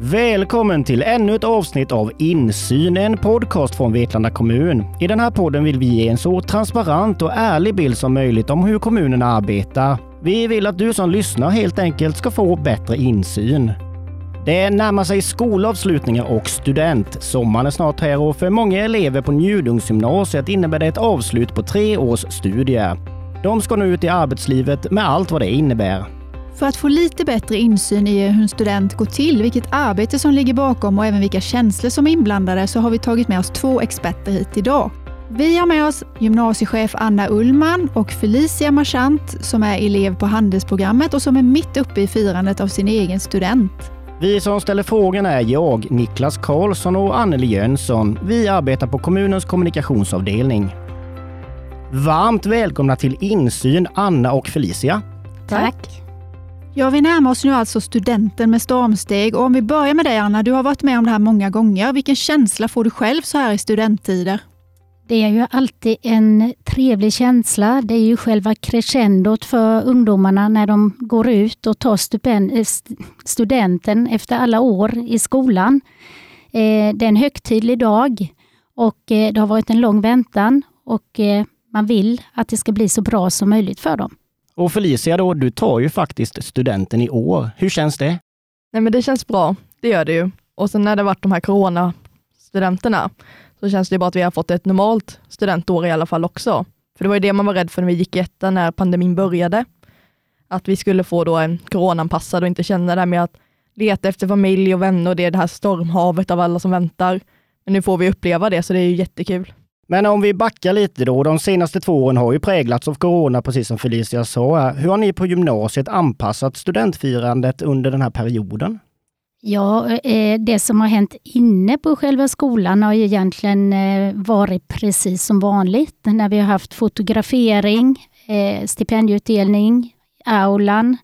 Välkommen till ännu ett avsnitt av Insyn, en podcast från Vetlanda kommun. I den här podden vill vi ge en så transparent och ärlig bild som möjligt om hur kommunen arbetar. Vi vill att du som lyssnar helt enkelt ska få bättre insyn. Det närmar sig skolavslutningar och student. Sommaren är snart här och för många elever på Njudungsgymnasiet innebär det ett avslut på tre års studier. De ska nu ut i arbetslivet med allt vad det innebär. För att få lite bättre insyn i hur en student går till, vilket arbete som ligger bakom och även vilka känslor som är inblandade så har vi tagit med oss två experter hit idag. Vi har med oss gymnasiechef Anna Ullman och Felicia Marchant som är elev på handelsprogrammet och som är mitt uppe i firandet av sin egen student. Vi som ställer frågorna är jag, Niklas Karlsson och Anneli Jönsson. Vi arbetar på kommunens kommunikationsavdelning. Varmt välkomna till Insyn, Anna och Felicia. Tack. Ja, vi närmar oss nu alltså studenten med stormsteg och om vi börjar med dig Anna, du har varit med om det här många gånger. Vilken känsla får du själv så här i studenttider? Det är ju alltid en trevlig känsla. Det är ju själva crescendot för ungdomarna när de går ut och tar eh, studenten efter alla år i skolan. Eh, det är en högtidlig dag och eh, det har varit en lång väntan och man vill att det ska bli så bra som möjligt för dem. Och Felicia, då, du tar ju faktiskt studenten i år. Hur känns det? Nej, men det känns bra, det gör det ju. Och sen när det varit de här coronastudenterna, så känns det bara att vi har fått ett normalt studentår i alla fall också. För det var ju det man var rädd för när vi gick i ettan när pandemin började. Att vi skulle få då en coronaanpassad och inte känna det här med att leta efter familj och vänner och det är det här stormhavet av alla som väntar. Men nu får vi uppleva det, så det är ju jättekul. Men om vi backar lite då. De senaste två åren har ju präglats av corona, precis som Felicia sa. Hur har ni på gymnasiet anpassat studentfirandet under den här perioden? Ja, eh, det som har hänt inne på själva skolan har ju egentligen eh, varit precis som vanligt. När vi har haft fotografering, eh, stipendieutdelning, aulan,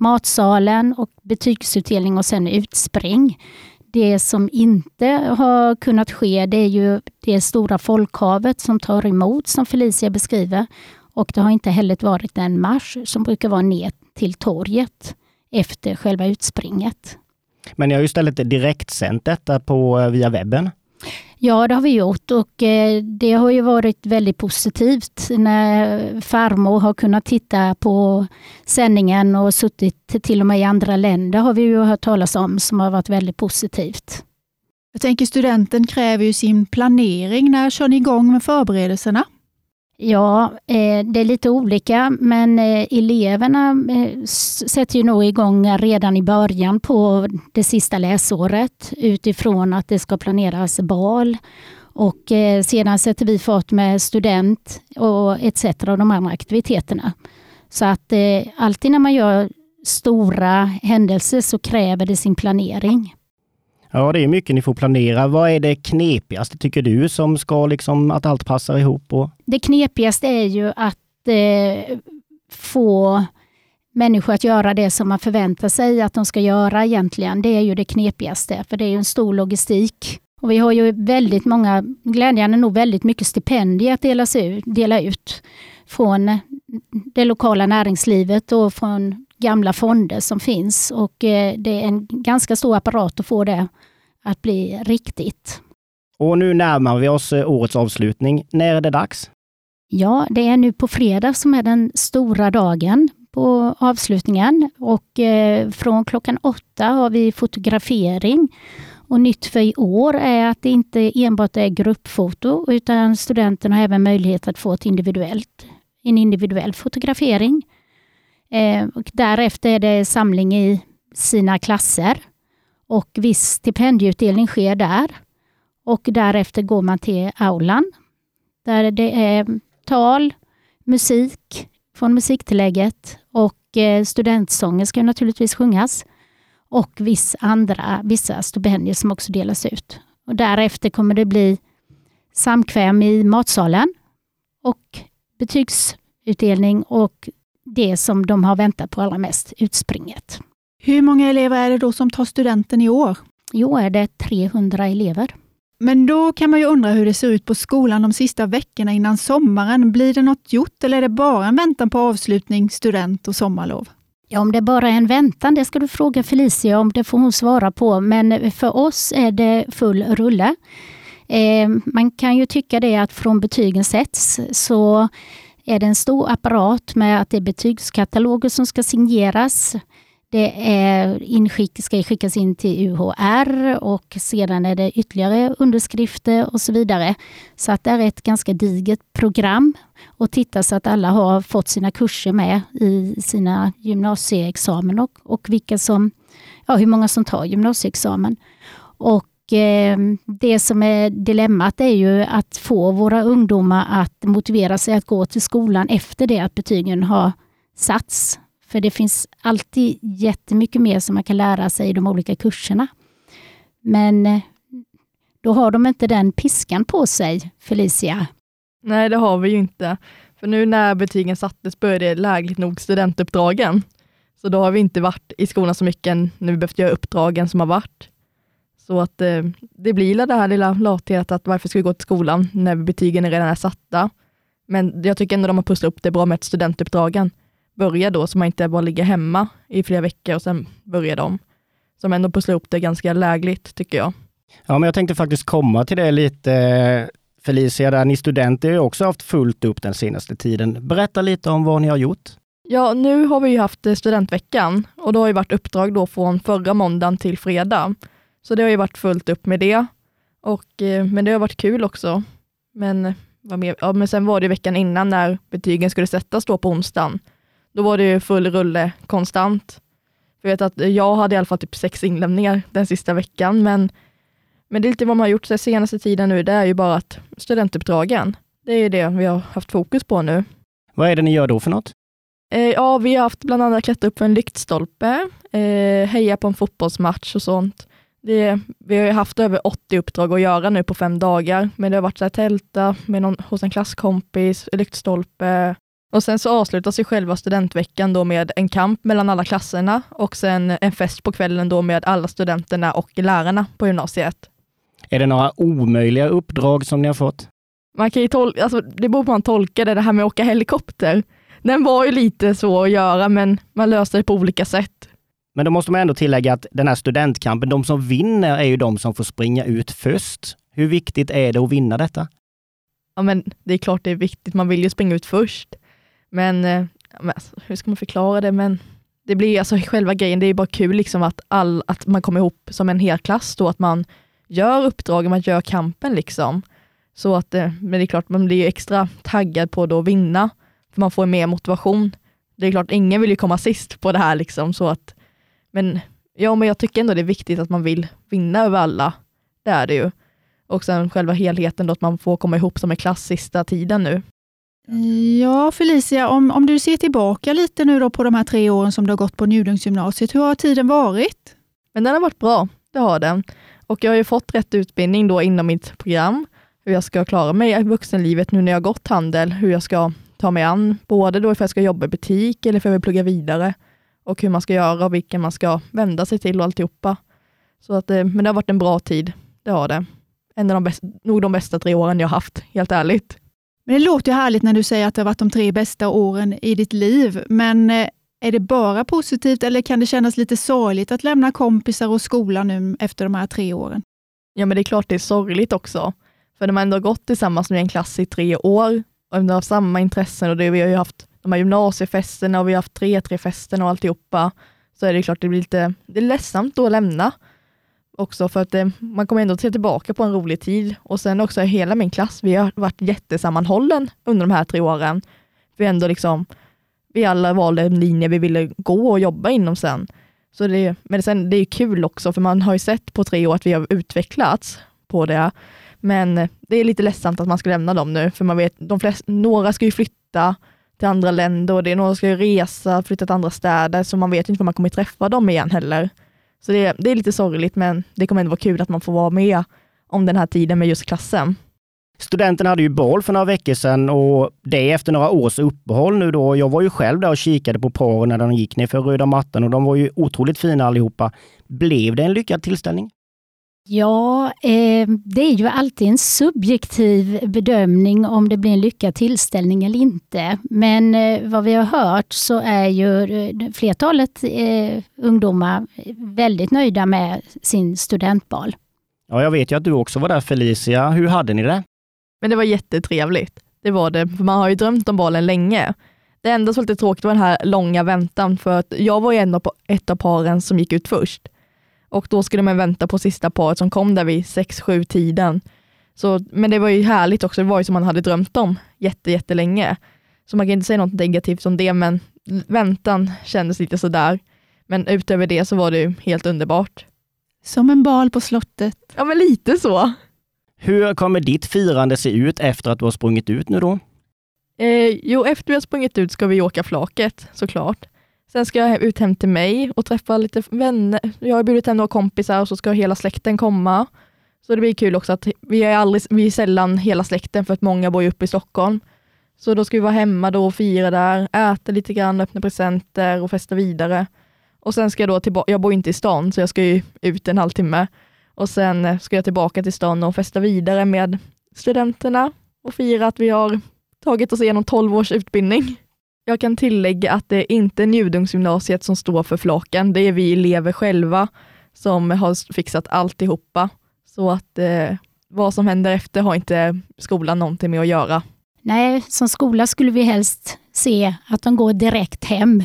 matsalen och betygsutdelning och sen utspring. Det som inte har kunnat ske det är ju det stora folkhavet som tar emot som Felicia beskriver. Och det har inte heller varit en marsch som brukar vara ner till torget efter själva utspringet. Men ni har ju istället direktsänt detta på, eh, via webben? Ja, det har vi gjort och eh, det har ju varit väldigt positivt när farmor har kunnat titta på sändningen och suttit till och med i andra länder har vi ju hört talas om som har varit väldigt positivt. Jag tänker studenten kräver ju sin planering. När kör ni igång med förberedelserna? Ja, eh, det är lite olika, men eh, eleverna eh, sätter ju nog igång redan i början på det sista läsåret utifrån att det ska planeras bal och sedan sätter vi fart med student och etc. och de andra aktiviteterna. Så att alltid när man gör stora händelser så kräver det sin planering. Ja, det är mycket ni får planera. Vad är det knepigaste tycker du som ska liksom att allt passar ihop? Och... Det knepigaste är ju att eh, få människor att göra det som man förväntar sig att de ska göra egentligen. Det är ju det knepigaste, för det är ju en stor logistik. Och vi har ju väldigt många, glädjande nog väldigt mycket stipendier att delas ut, dela ut från det lokala näringslivet och från gamla fonder som finns. Och eh, det är en ganska stor apparat att få det att bli riktigt. Och nu närmar vi oss eh, årets avslutning. När är det dags? Ja, det är nu på fredag som är den stora dagen på avslutningen och eh, från klockan åtta har vi fotografering. Och nytt för i år är att det inte enbart är gruppfoto utan studenten har även möjlighet att få ett individuellt, en individuell fotografering. Eh, och därefter är det samling i sina klasser och viss stipendieutdelning sker där. Och därefter går man till aulan där det är tal, musik från musiktillägget och eh, studentsånger ska naturligtvis sjungas. Och viss andra, vissa stipendier som också delas ut. Och därefter kommer det bli samkväm i matsalen och betygsutdelning och det som de har väntat på allra mest, utspringet. Hur många elever är det då som tar studenten i år? I år är det 300 elever. Men då kan man ju undra hur det ser ut på skolan de sista veckorna innan sommaren. Blir det något gjort eller är det bara en väntan på avslutning, student och sommarlov? Ja, om det bara är en väntan, det ska du fråga Felicia om, det får hon svara på. Men för oss är det full rulle. Eh, man kan ju tycka det att från betygen sätts så är det en stor apparat med att det är betygskataloger som ska signeras. Det är inskick, ska skickas in till UHR och sedan är det ytterligare underskrifter och så vidare. Så att det är ett ganska digert program och titta så att alla har fått sina kurser med i sina gymnasieexamen och, och vilka som, ja, hur många som tar gymnasieexamen. Och Eh, det som är dilemmat är ju att få våra ungdomar att motivera sig att gå till skolan efter det att betygen har satts. För det finns alltid jättemycket mer som man kan lära sig i de olika kurserna. Men eh, då har de inte den piskan på sig, Felicia. Nej, det har vi ju inte. För nu när betygen sattes började lägligt nog studentuppdragen. Så då har vi inte varit i skolan så mycket än när vi behövt göra uppdragen som har varit. Så att eh, det blir det här lilla latheten att varför ska vi gå till skolan när betygen redan är satta? Men jag tycker ändå de har pusslat upp det bra med studentuppdragen börja då, så man inte bara ligger hemma i flera veckor och sen börjar de. Som ändå pusslar ihop det ganska lägligt, tycker jag. Ja, men jag tänkte faktiskt komma till det lite. Felicia, där ni studenter har också haft fullt upp den senaste tiden. Berätta lite om vad ni har gjort. Ja, nu har vi ju haft studentveckan och då har ju varit uppdrag då från förra måndagen till fredag. Så det har ju varit fullt upp med det. Och, eh, men det har varit kul också. Men, vad mer? Ja, men sen var det veckan innan när betygen skulle sättas då på onsdagen. Då var det full rulle konstant. Jag vet att jag hade i alla fall typ sex inlämningar den sista veckan, men, men det är lite vad man har gjort den senaste tiden nu, det är ju bara att studentuppdragen, det är det vi har haft fokus på nu. Vad är det ni gör då för något? Eh, ja, vi har haft bland annat klättrat upp för en lyktstolpe, eh, heja på en fotbollsmatch och sånt. Det, vi har haft över 80 uppdrag att göra nu på fem dagar, men det har varit så här, tälta med någon, hos en klasskompis, lyktstolpe, och sen så avslutas ju själva studentveckan då med en kamp mellan alla klasserna och sen en fest på kvällen då med alla studenterna och lärarna på gymnasiet. Är det några omöjliga uppdrag som ni har fått? Man kan ju tolka, alltså det beror på hur man tolkar det, det här med att åka helikopter. Den var ju lite så att göra, men man löste det på olika sätt. Men då måste man ändå tillägga att den här studentkampen, de som vinner är ju de som får springa ut först. Hur viktigt är det att vinna detta? Ja, men det är klart det är viktigt. Man vill ju springa ut först. Men, eh, men alltså, hur ska man förklara det? Men det blir alltså själva grejen, det är bara kul liksom att, all, att man kommer ihop som en hel klass då, att man gör uppdragen, man gör kampen liksom. Så att, eh, men det är klart, man blir ju extra taggad på att vinna, för man får mer motivation. Det är klart, ingen vill ju komma sist på det här liksom, så att, men, ja, men jag tycker ändå det är viktigt att man vill vinna över alla. Det är det ju. Och sen själva helheten då, att man får komma ihop som en klass sista tiden nu. Ja, Felicia, om, om du ser tillbaka lite nu då på de här tre åren som du har gått på Njudungsgymnasiet, hur har tiden varit? Men den har varit bra, det har den. Och jag har ju fått rätt utbildning då inom mitt program, hur jag ska klara mig i vuxenlivet nu när jag gått handel, hur jag ska ta mig an, både då ifall jag ska jobba i butik eller för jag vill plugga vidare och hur man ska göra och vilka man ska vända sig till och alltihopa. Så att, eh, men det har varit en bra tid, det har det. En av de bästa, nog de bästa tre åren jag haft, helt ärligt. Men det låter ju härligt när du säger att det har varit de tre bästa åren i ditt liv. Men eh, är det bara positivt eller kan det kännas lite sorgligt att lämna kompisar och skola nu efter de här tre åren? Ja, men det är klart det är sorgligt också. För de har ändå gått tillsammans med en klass i tre år och de har samma intressen och det, vi har ju haft de här gymnasiefesterna och vi har haft 3-3-festerna och alltihopa. Så är det klart det blir lite det är ledsamt då att lämna också för att eh, man kommer ändå se tillbaka på en rolig tid och sen också hela min klass, vi har varit jättesammanhållen under de här tre åren. Vi ändå liksom, vi alla valde en linje vi ville gå och jobba inom sen. Så det, men sen, det är kul också, för man har ju sett på tre år att vi har utvecklats på det. Men eh, det är lite ledsamt att man ska lämna dem nu, för man vet, de flest, några ska ju flytta till andra länder och det är några som ska resa, flytta till andra städer, så man vet inte om man kommer träffa dem igen heller. Så det, det är lite sorgligt, men det kommer ändå vara kul att man får vara med om den här tiden med just klassen. Studenterna hade ju bal för några veckor sedan och det efter några års uppehåll nu då. Jag var ju själv där och kikade på paren när de gick ner för röda mattan och de var ju otroligt fina allihopa. Blev det en lyckad tillställning? Ja, eh, det är ju alltid en subjektiv bedömning om det blir en lyckad tillställning eller inte. Men eh, vad vi har hört så är ju eh, flertalet eh, ungdomar väldigt nöjda med sin studentbal. Ja, jag vet ju att du också var där Felicia. Hur hade ni det? Men det var jättetrevligt. Det var det, för man har ju drömt om balen länge. Det enda som var lite tråkigt var den här långa väntan, för att jag var ju en av, ett av paren som gick ut först. Och då skulle man vänta på sista paret som kom där vid 6-7 tiden. Så, men det var ju härligt också, det var ju som man hade drömt om jätte, jättelänge. Så man kan inte säga något negativt om det, men väntan kändes lite sådär. Men utöver det så var det ju helt underbart. Som en bal på slottet. Ja, men lite så. Hur kommer ditt firande se ut efter att du har sprungit ut nu då? Eh, jo, efter vi har sprungit ut ska vi åka flaket såklart. Sen ska jag ut hem till mig och träffa lite vänner. Jag har bjudit hem några kompisar och så ska hela släkten komma. Så det blir kul också att vi är, aldrig, vi är sällan hela släkten för att många bor ju uppe i Stockholm. Så då ska vi vara hemma då och fira där, äta lite grann, öppna presenter och festa vidare. Och sen ska jag då tillbaka, jag bor inte i stan så jag ska ju ut en halvtimme. Och sen ska jag tillbaka till stan och festa vidare med studenterna och fira att vi har tagit oss igenom 12 års utbildning. Jag kan tillägga att det inte är Njudungsgymnasiet som står för flaken, det är vi elever själva som har fixat alltihopa. Så att eh, vad som händer efter har inte skolan någonting med att göra. Nej, som skola skulle vi helst se att de går direkt hem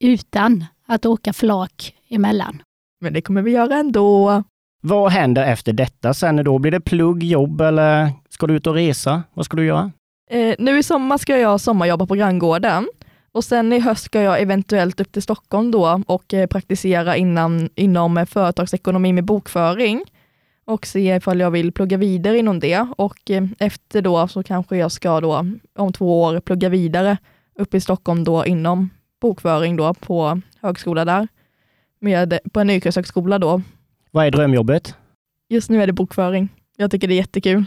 utan att åka flak emellan. Men det kommer vi göra ändå. Vad händer efter detta sen då? Blir det plugg, jobb eller ska du ut och resa? Vad ska du göra? Eh, nu i sommar ska jag sommarjobba på granngården och sen i höst ska jag eventuellt upp till Stockholm då och eh, praktisera innan, inom företagsekonomi med bokföring och se ifall jag vill plugga vidare inom det och eh, efter då så kanske jag ska då om två år plugga vidare upp i Stockholm då inom bokföring då på högskola där, med, på en yrkeshögskola då. Vad är drömjobbet? Just nu är det bokföring. Jag tycker det är jättekul.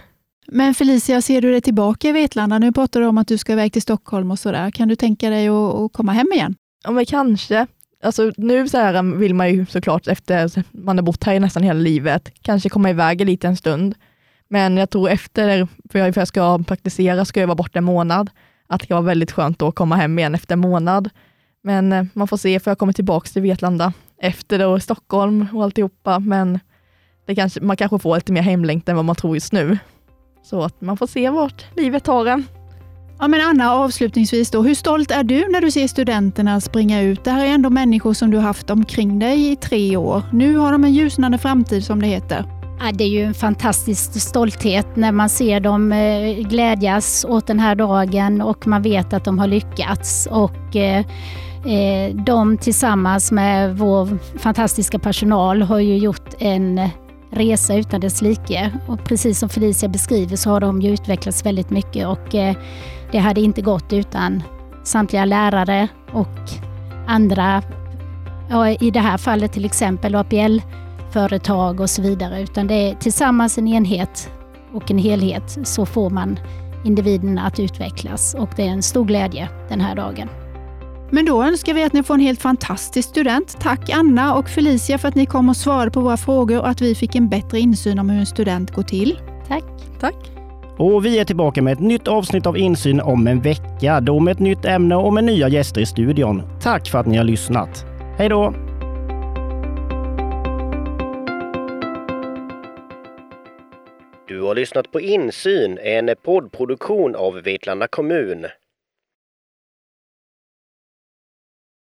Men Felicia, ser du dig tillbaka i Vetlanda? Nu pratar du om att du ska iväg till Stockholm och sådär. Kan du tänka dig att, att komma hem igen? Ja, men kanske. Alltså, nu så här um, vill man ju såklart, efter man har bott här nästan hela livet, kanske komma iväg en liten stund. Men jag tror efter, för jag, för jag ska praktisera, ska jag vara borta en månad, att det kan vara väldigt skönt att komma hem igen efter en månad. Men eh, man får se, för jag kommer tillbaka till Vetlanda efter då Stockholm och alltihopa, men det kanske, man kanske får lite mer hemlängtan än vad man tror just nu. Så att man får se vart livet tar en. Ja, men Anna, avslutningsvis då, hur stolt är du när du ser studenterna springa ut? Det här är ändå människor som du haft omkring dig i tre år. Nu har de en ljusnande framtid som det heter. Ja, det är ju en fantastisk stolthet när man ser dem eh, glädjas åt den här dagen och man vet att de har lyckats. Och, eh, eh, de tillsammans med vår fantastiska personal har ju gjort en resa utan dess like. Och precis som Felicia beskriver så har de ju utvecklats väldigt mycket och eh, det hade inte gått utan samtliga lärare och andra, i det här fallet till exempel APL-företag och så vidare, utan det är tillsammans en enhet och en helhet så får man individerna att utvecklas och det är en stor glädje den här dagen. Men då önskar vi att ni får en helt fantastisk student. Tack Anna och Felicia för att ni kom och svarade på våra frågor och att vi fick en bättre insyn om hur en student går till. Tack. Tack. Och vi är tillbaka med ett nytt avsnitt av Insyn om en vecka, då med ett nytt ämne och med nya gäster i studion. Tack för att ni har lyssnat. Hej då! Du har lyssnat på Insyn, en poddproduktion av Vetlanda kommun.